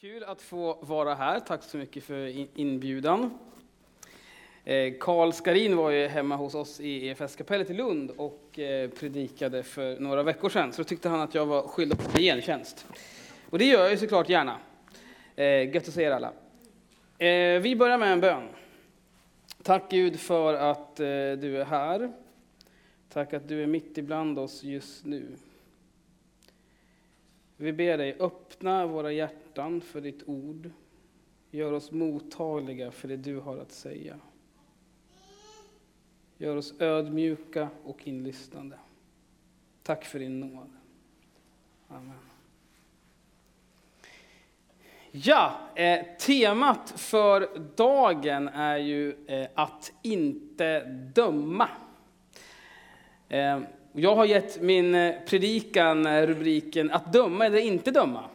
Kul att få vara här. Tack så mycket för inbjudan. Eh, Karl Skarin var ju hemma hos oss i EFS-kapellet i Lund och eh, predikade för några veckor sedan. Så då tyckte han att jag var skyldig på gentjänst. Och det gör jag ju såklart gärna. Eh, gött att se er alla. Vi börjar med en bön. Tack Gud för att du är här. Tack att du är mitt ibland oss just nu. Vi ber dig öppna våra hjärtan hjärtan för ditt ord. Gör oss mottagliga för det du har att säga. Gör oss ödmjuka och inlyssnande. Tack för din nåd. Amen. Ja, eh, temat för dagen är ju eh, att inte döma. Eh, jag har gett min eh, predikan eh, rubriken Att döma eller inte döma.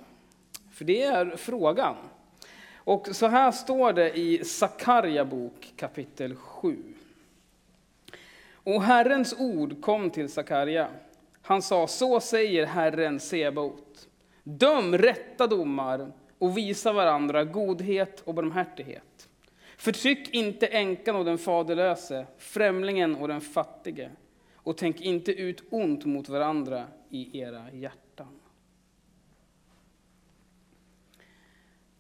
För det är frågan. Och så här står det i Sakarja bok kapitel 7. Och Herrens ord kom till Sakarja. Han sa, så säger Herren Sebaot. Döm rätta domar och visa varandra godhet och barmhärtighet. Förtryck inte änkan och den faderlöse, främlingen och den fattige och tänk inte ut ont mot varandra i era hjärtan.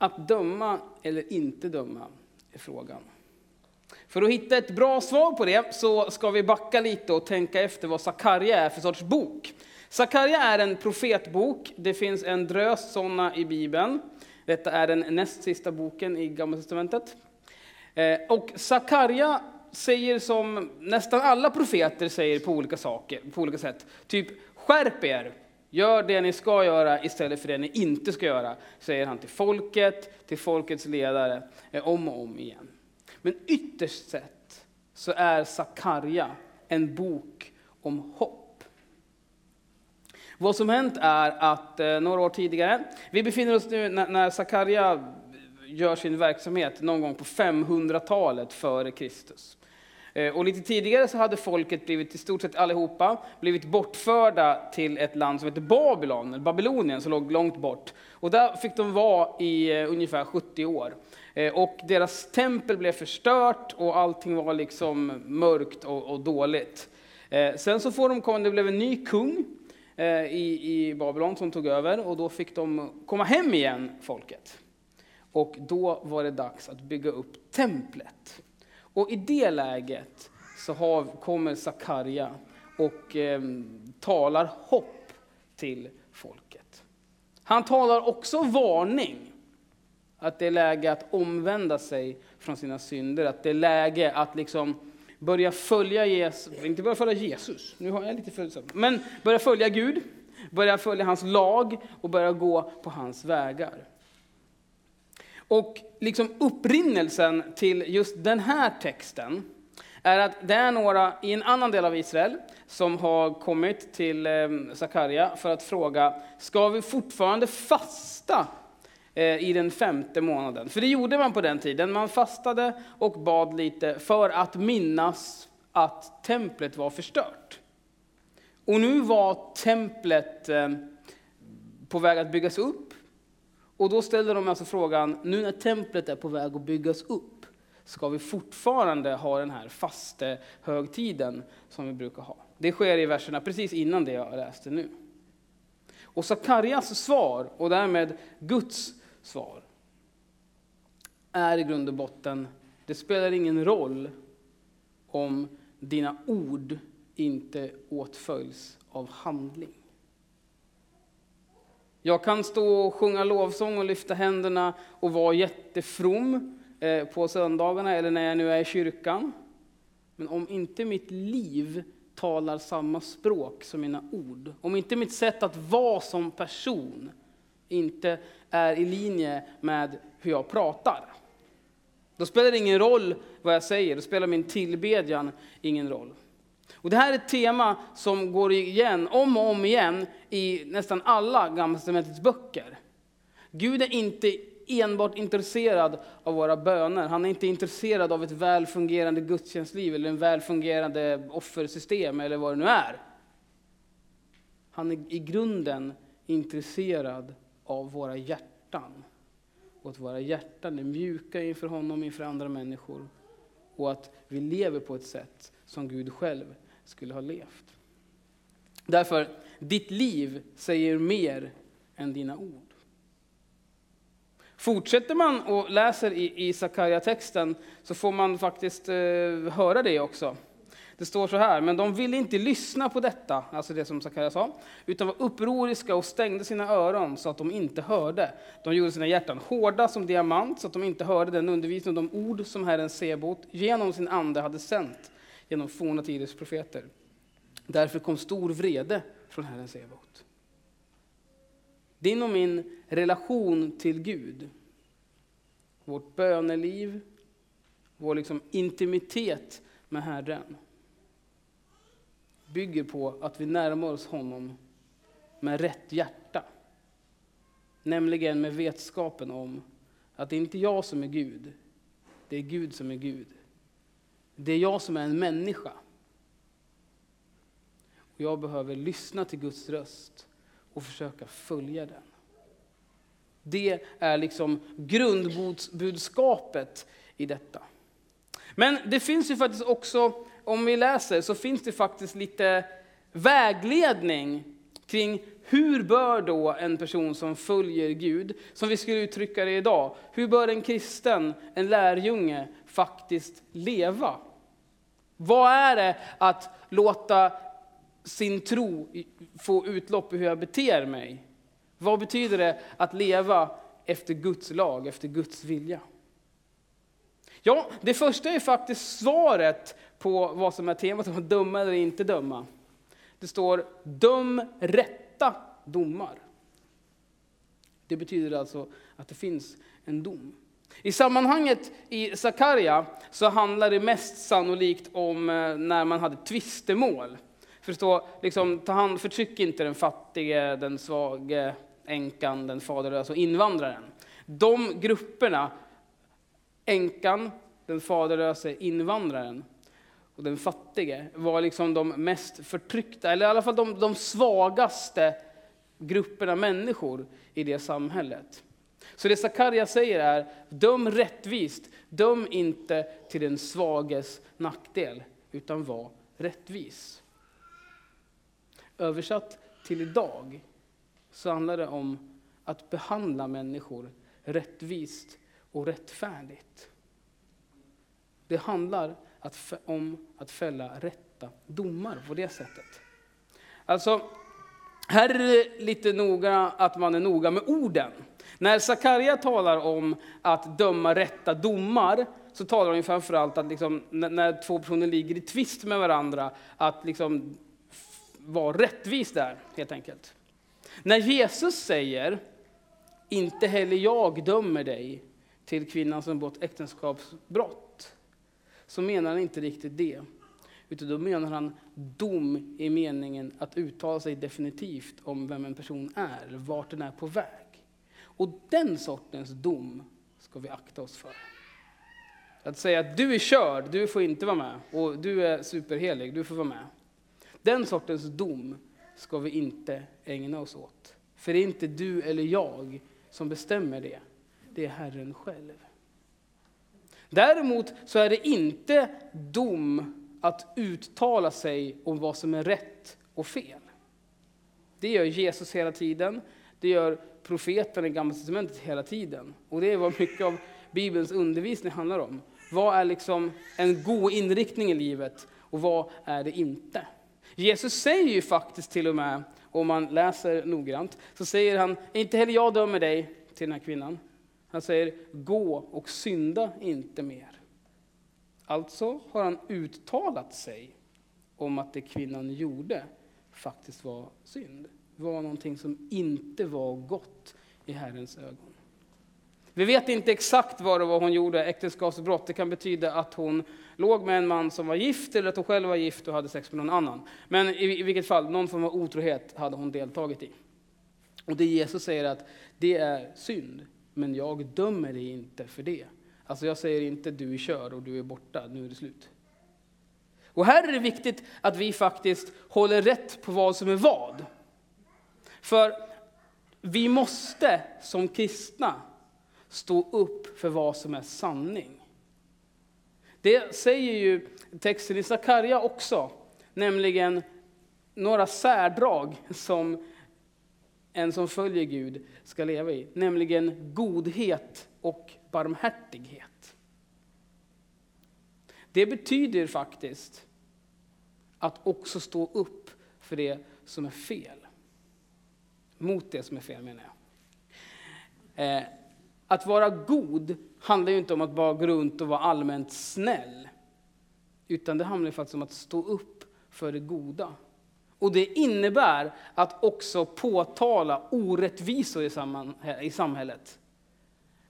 Att döma eller inte döma är frågan. För att hitta ett bra svar på det så ska vi backa lite och tänka efter vad Sakarja är för sorts bok. Sakarja är en profetbok. Det finns en drös sådana i Bibeln. Detta är den näst sista boken i Gamla Testamentet. Eh, och Sakarja säger som nästan alla profeter säger på olika, saker, på olika sätt. Typ, skärp er, gör det ni ska göra istället för det ni inte ska göra, säger han till folket, till folkets ledare, eh, om och om igen. Men ytterst sett så är Sakarja en bok om hopp. Vad som hänt är att eh, några år tidigare, vi befinner oss nu när Sakarja gör sin verksamhet någon gång på 500-talet före Kristus. Eh, och lite tidigare så hade folket blivit, i stort sett allihopa, blivit bortförda till ett land som heter Babylon, Babylonien, som låg långt bort. Och där fick de vara i eh, ungefär 70 år. Eh, och deras tempel blev förstört och allting var liksom mörkt och, och dåligt. Sen så får de komma, det blev en ny kung i, i Babylon som tog över och då fick de komma hem igen, folket. Och då var det dags att bygga upp templet. Och i det läget så har, kommer Sakarja och eh, talar hopp till folket. Han talar också varning. Att det är läge att omvända sig från sina synder. Att det är läge att liksom börja följa Jesus, inte börja följa Jesus, nu har jag lite följsam, men börja följa Gud, börja följa hans lag och börja gå på hans vägar. Och liksom upprinnelsen till just den här texten är att det är några i en annan del av Israel som har kommit till ehm, Sakarja för att fråga, ska vi fortfarande fasta eh, i den femte månaden? För det gjorde man på den tiden, man fastade och bad lite för att minnas att templet var förstört. Och nu var templet ehm, på väg att byggas upp, och då ställer de alltså frågan, nu när templet är på väg att byggas upp, ska vi fortfarande ha den här faste högtiden som vi brukar ha? Det sker i verserna precis innan det jag läste nu. Och Sakarjas svar, och därmed Guds svar, är i grund och botten, det spelar ingen roll om dina ord inte åtföljs av handling. Jag kan stå och sjunga lovsång och lyfta händerna och vara jättefrom eh, på söndagarna eller när jag nu är i kyrkan. Men om inte mitt liv talar samma språk som mina ord, om inte mitt sätt att vara som person inte är i linje med hur jag pratar, då spelar det ingen roll vad jag säger, då spelar min tillbedjan ingen roll. Och det här är ett tema som går igen om och om igen i nästan alla Gamla testamentets böcker. Gud är inte enbart intresserad av våra böner. Han är inte intresserad av ett väl fungerande gudstjänstliv eller en väl fungerande offersystem eller vad det nu är. Han är i grunden intresserad av våra hjärtan. och att våra hjärtan är mjuka inför honom, inför andra människor. Och att vi lever på ett sätt som Gud själv skulle ha levt. Därför, ditt liv säger mer än dina ord. Fortsätter man och läser i, i Sakarja-texten så får man faktiskt eh, höra det också. Det står så här, men de ville inte lyssna på detta, alltså det som Sakarja sa, utan var upproriska och stängde sina öron så att de inte hörde. De gjorde sina hjärtan hårda som diamant så att de inte hörde den undervisning och de ord som Herren Sebot genom sin ande hade sänt genom forna tiders profeter. Därför kom stor vrede från Herren Sebaot. Din och min relation till Gud, vårt böneliv, vår liksom intimitet med Herren bygger på att vi närmar oss honom med rätt hjärta. Nämligen med vetskapen om att det inte är jag som är Gud, det är Gud som är Gud. Det är jag som är en människa. Och jag behöver lyssna till Guds röst och försöka följa den. Det är liksom grundbudskapet i detta. Men det finns ju faktiskt också, om vi läser, så finns det faktiskt lite vägledning kring hur bör då en person som följer Gud, som vi skulle uttrycka det idag, hur bör en kristen, en lärjunge, faktiskt leva? Vad är det att låta sin tro få utlopp i hur jag beter mig? Vad betyder det att leva efter Guds lag, efter Guds vilja? Ja, det första är faktiskt svaret på vad som är temat om att döma eller inte döma. Det står döm rätta domar. Det betyder alltså att det finns en dom. I sammanhanget i Sakarja så handlar det mest sannolikt om eh, när man hade tvistemål. Förstå, liksom, ta hand, förtryck inte den fattige, den svage, änkan, den faderlösa alltså och invandraren. De grupperna, änkan, den faderlöse, invandraren och den fattige, var liksom de mest förtryckta, eller i alla fall de, de svagaste grupperna människor i det samhället. Så det Sakarja säger är, döm rättvist, döm inte till den svages nackdel, utan var rättvis. Översatt till idag så handlar det om att behandla människor rättvist och rättfärdigt. Det handlar att, om att fälla rätta domar på det sättet. Alltså, här är det lite noga att man är noga med orden. När Sakarja talar om att döma rätta domar, så talar han framförallt att liksom, när två personer ligger i tvist med varandra, att liksom vara rättvis där, helt enkelt. När Jesus säger, inte heller jag dömer dig, till kvinnan som begått äktenskapsbrott, så menar han inte riktigt det. Utan då menar han dom i meningen att uttala sig definitivt om vem en person är, eller vart den är på väg. Och den sortens dom ska vi akta oss för. Att säga att du är körd, du får inte vara med, och du är superhelig, du får vara med. Den sortens dom ska vi inte ägna oss åt. För det är inte du eller jag som bestämmer det, det är Herren själv. Däremot så är det inte dom att uttala sig om vad som är rätt och fel. Det gör Jesus hela tiden, det gör profeten i Gamla Testamentet hela tiden. Och det är vad mycket av Bibelns undervisning handlar om. Vad är liksom en god inriktning i livet och vad är det inte? Jesus säger ju faktiskt till och med, om man läser noggrant, så säger han, inte heller jag dömer dig till den här kvinnan. Han säger, gå och synda inte mer. Alltså har han uttalat sig om att det kvinnan gjorde faktiskt var synd. Var någonting som inte var gott i Herrens ögon. Vi vet inte exakt vad det var hon gjorde, äktenskapsbrott. Det kan betyda att hon låg med en man som var gift, eller att hon själv var gift och hade sex med någon annan. Men i, vilket fall, någon form av otrohet hade hon deltagit i. Och det Jesus säger att det är synd, men jag dömer dig inte för det. Alltså jag säger inte du är körd och du är borta, nu är det slut. Och här är det viktigt att vi faktiskt håller rätt på vad som är vad. För vi måste som kristna stå upp för vad som är sanning. Det säger ju texten i Sakarja också, nämligen några särdrag som en som följer Gud ska leva i, nämligen godhet och barmhärtighet. Det betyder faktiskt att också stå upp för det som är fel. Mot det som är fel menar jag. Eh, att vara god handlar ju inte om att bara gå runt och vara allmänt snäll. Utan det handlar faktiskt om att stå upp för det goda. Och det innebär att också påtala orättvisor i samhället.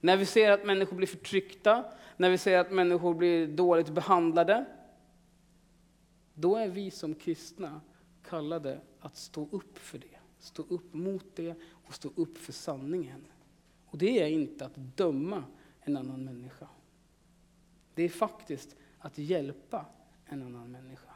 När vi ser att människor blir förtryckta, när vi ser att människor blir dåligt behandlade, då är vi som kristna kallade att stå upp för det. Stå upp mot det och stå upp för sanningen. Och det är inte att döma en annan människa. Det är faktiskt att hjälpa en annan människa.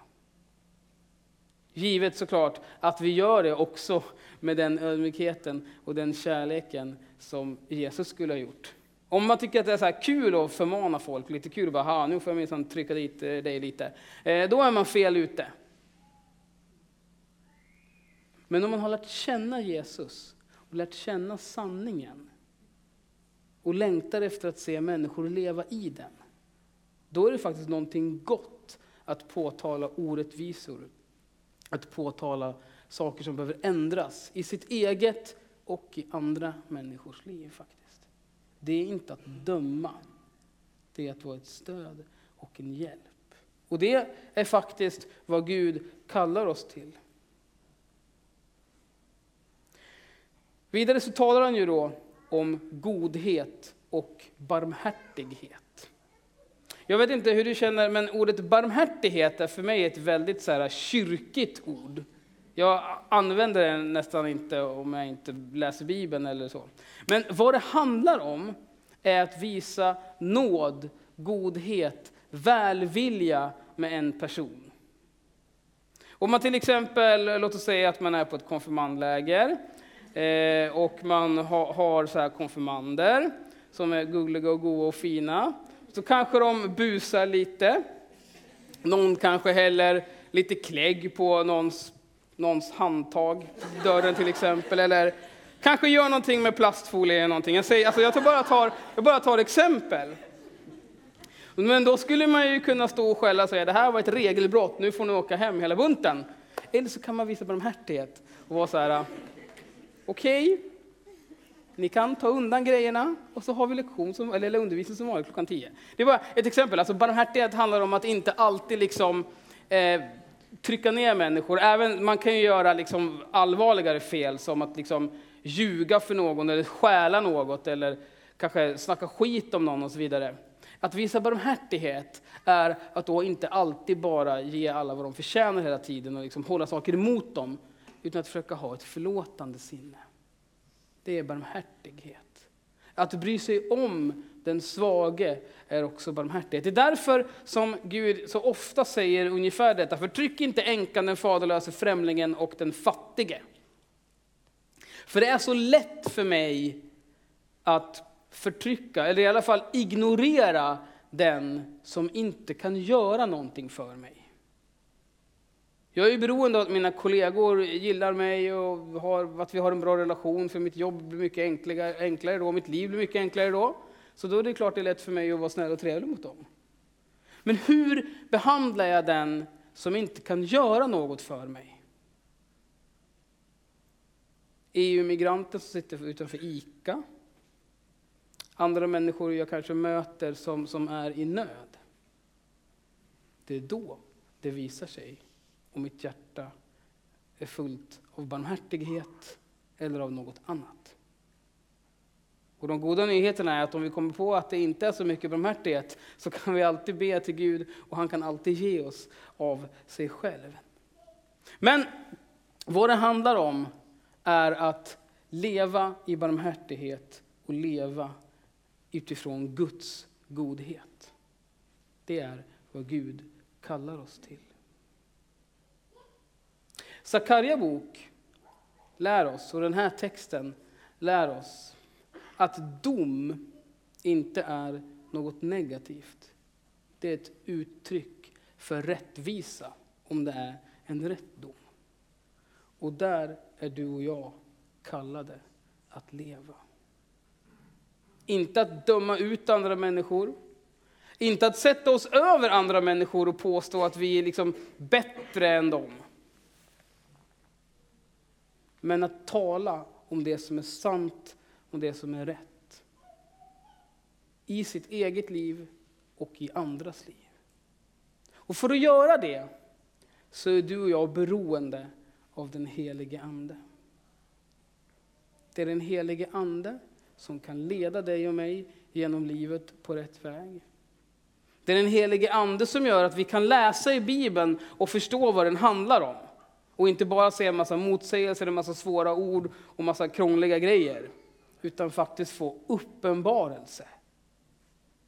Givet såklart att vi gör det också med den ödmjukheten och den kärleken som Jesus skulle ha gjort. Om man tycker att det är så kul att förmana folk, lite kul att bara, nu får jag minsann trycka dit eh, dig lite. Eh, då är man fel ute. Men om man har lärt känna Jesus och lärt känna sanningen och längtar efter att se människor leva i den, då är det faktiskt någonting gott att påtala orättvisor, att påtala saker som behöver ändras i sitt eget och i andra människors liv. faktiskt. Det är inte att döma, det är att vara ett stöd och en hjälp. Och det är faktiskt vad Gud kallar oss till. Vidare så talar han ju då om godhet och barmhärtighet. Jag vet inte hur du känner, men ordet barmhärtighet är för mig ett väldigt så här, kyrkigt ord. Jag använder det nästan inte om jag inte läser Bibeln eller så. Men vad det handlar om är att visa nåd, godhet, välvilja med en person. Om man till exempel, låt oss säga att man är på ett konfirmandläger eh, och man ha, har så här konfirmander som är gulliga och goa och fina. Så kanske de busar lite. Någon kanske häller lite klägg på någons, någons handtag, dörren till exempel, eller kanske gör någonting med plastfolie eller någonting. Jag, säger, alltså jag, tar bara tar, jag bara tar exempel. Men då skulle man ju kunna stå och skälla och säga det här var ett regelbrott, nu får ni åka hem hela bunten. Eller så kan man visa barmhärtighet och vara så här, okej, okay, ni kan ta undan grejerna och så har vi lektion som, eller undervisning som vanligt klockan 10. Det var ett exempel. Alltså barmhärtighet handlar om att inte alltid liksom, eh, trycka ner människor. Även, man kan ju göra liksom allvarligare fel som att liksom ljuga för någon eller stjäla något eller kanske snacka skit om någon och så vidare. Att visa barmhärtighet är att då inte alltid bara ge alla vad de förtjänar hela tiden och liksom hålla saker emot dem, utan att försöka ha ett förlåtande sinne det är barmhärtighet. Att bry sig om den svage är också barmhärtighet. Det är därför som Gud så ofta säger ungefär detta. Förtryck inte änkan, den faderlöse främlingen och den fattige. För det är så lätt för mig att förtrycka, eller i alla fall ignorera den som inte kan göra någonting för mig. Jag är beroende av att mina kollegor gillar mig och har, att vi har en bra relation, för mitt jobb blir mycket enklare, enklare då, mitt liv blir mycket enklare då. Så då är det klart det är lätt för mig att vara snäll och trevlig mot dem. Men hur behandlar jag den som inte kan göra något för mig? EU-migranten som sitter utanför ICA. Andra människor jag kanske möter som, som är i nöd. Det är då det visar sig och mitt hjärta är fullt av barmhärtighet eller av något annat. Och de goda nyheterna är att om vi kommer på att det inte är så mycket barmhärtighet så kan vi alltid be till Gud och han kan alltid ge oss av sig själv. Men vad det handlar om är att leva i barmhärtighet och leva utifrån Guds godhet. Det är vad Gud kallar oss till. Sakarja bok lär oss, och den här texten lär oss, att dom inte är något negativt. Det är ett uttryck för rättvisa, om det är en rätt dom. Och där är du och jag kallade att leva. Inte att döma ut andra människor, inte att sätta oss över andra människor och påstå att vi är liksom bättre än dem. Men att tala om det som är sant och det som är rätt. I sitt eget liv och i andras liv. Och för att göra det så är du och jag beroende av den helige Ande. Det är den helige Ande som kan leda dig och mig genom livet på rätt väg. Det är den helige Ande som gör att vi kan läsa i Bibeln och förstå vad den handlar om. Och inte bara se en massa motsägelser, en massa svåra ord och massa krångliga grejer. Utan faktiskt få uppenbarelse.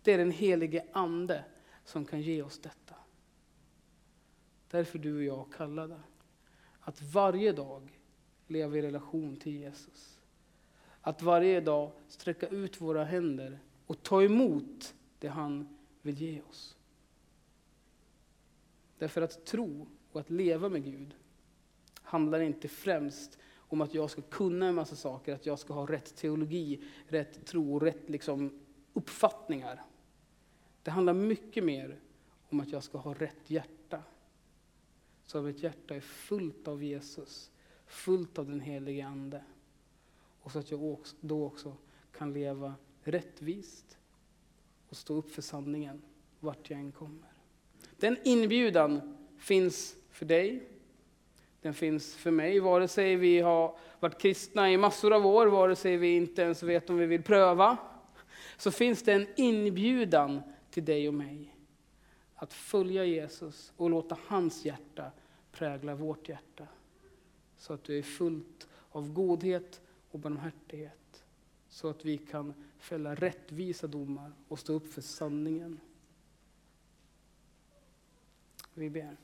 Det är den helige Ande som kan ge oss detta. Därför du och jag kallade. Att varje dag leva i relation till Jesus. Att varje dag sträcka ut våra händer och ta emot det han vill ge oss. Därför att tro och att leva med Gud handlar inte främst om att jag ska kunna en massa saker, att jag ska ha rätt teologi, rätt tro och rätt liksom uppfattningar. Det handlar mycket mer om att jag ska ha rätt hjärta. Så att mitt hjärta är fullt av Jesus, fullt av den helige Ande. Och så att jag då också kan leva rättvist och stå upp för sanningen vart jag än kommer. Den inbjudan finns för dig. Den finns för mig, vare sig vi har varit kristna i massor av år, vare sig vi inte ens vet om vi vill pröva. Så finns det en inbjudan till dig och mig. Att följa Jesus och låta hans hjärta prägla vårt hjärta. Så att du är fullt av godhet och barmhärtighet. Så att vi kan fälla rättvisa domar och stå upp för sanningen. Vi ber.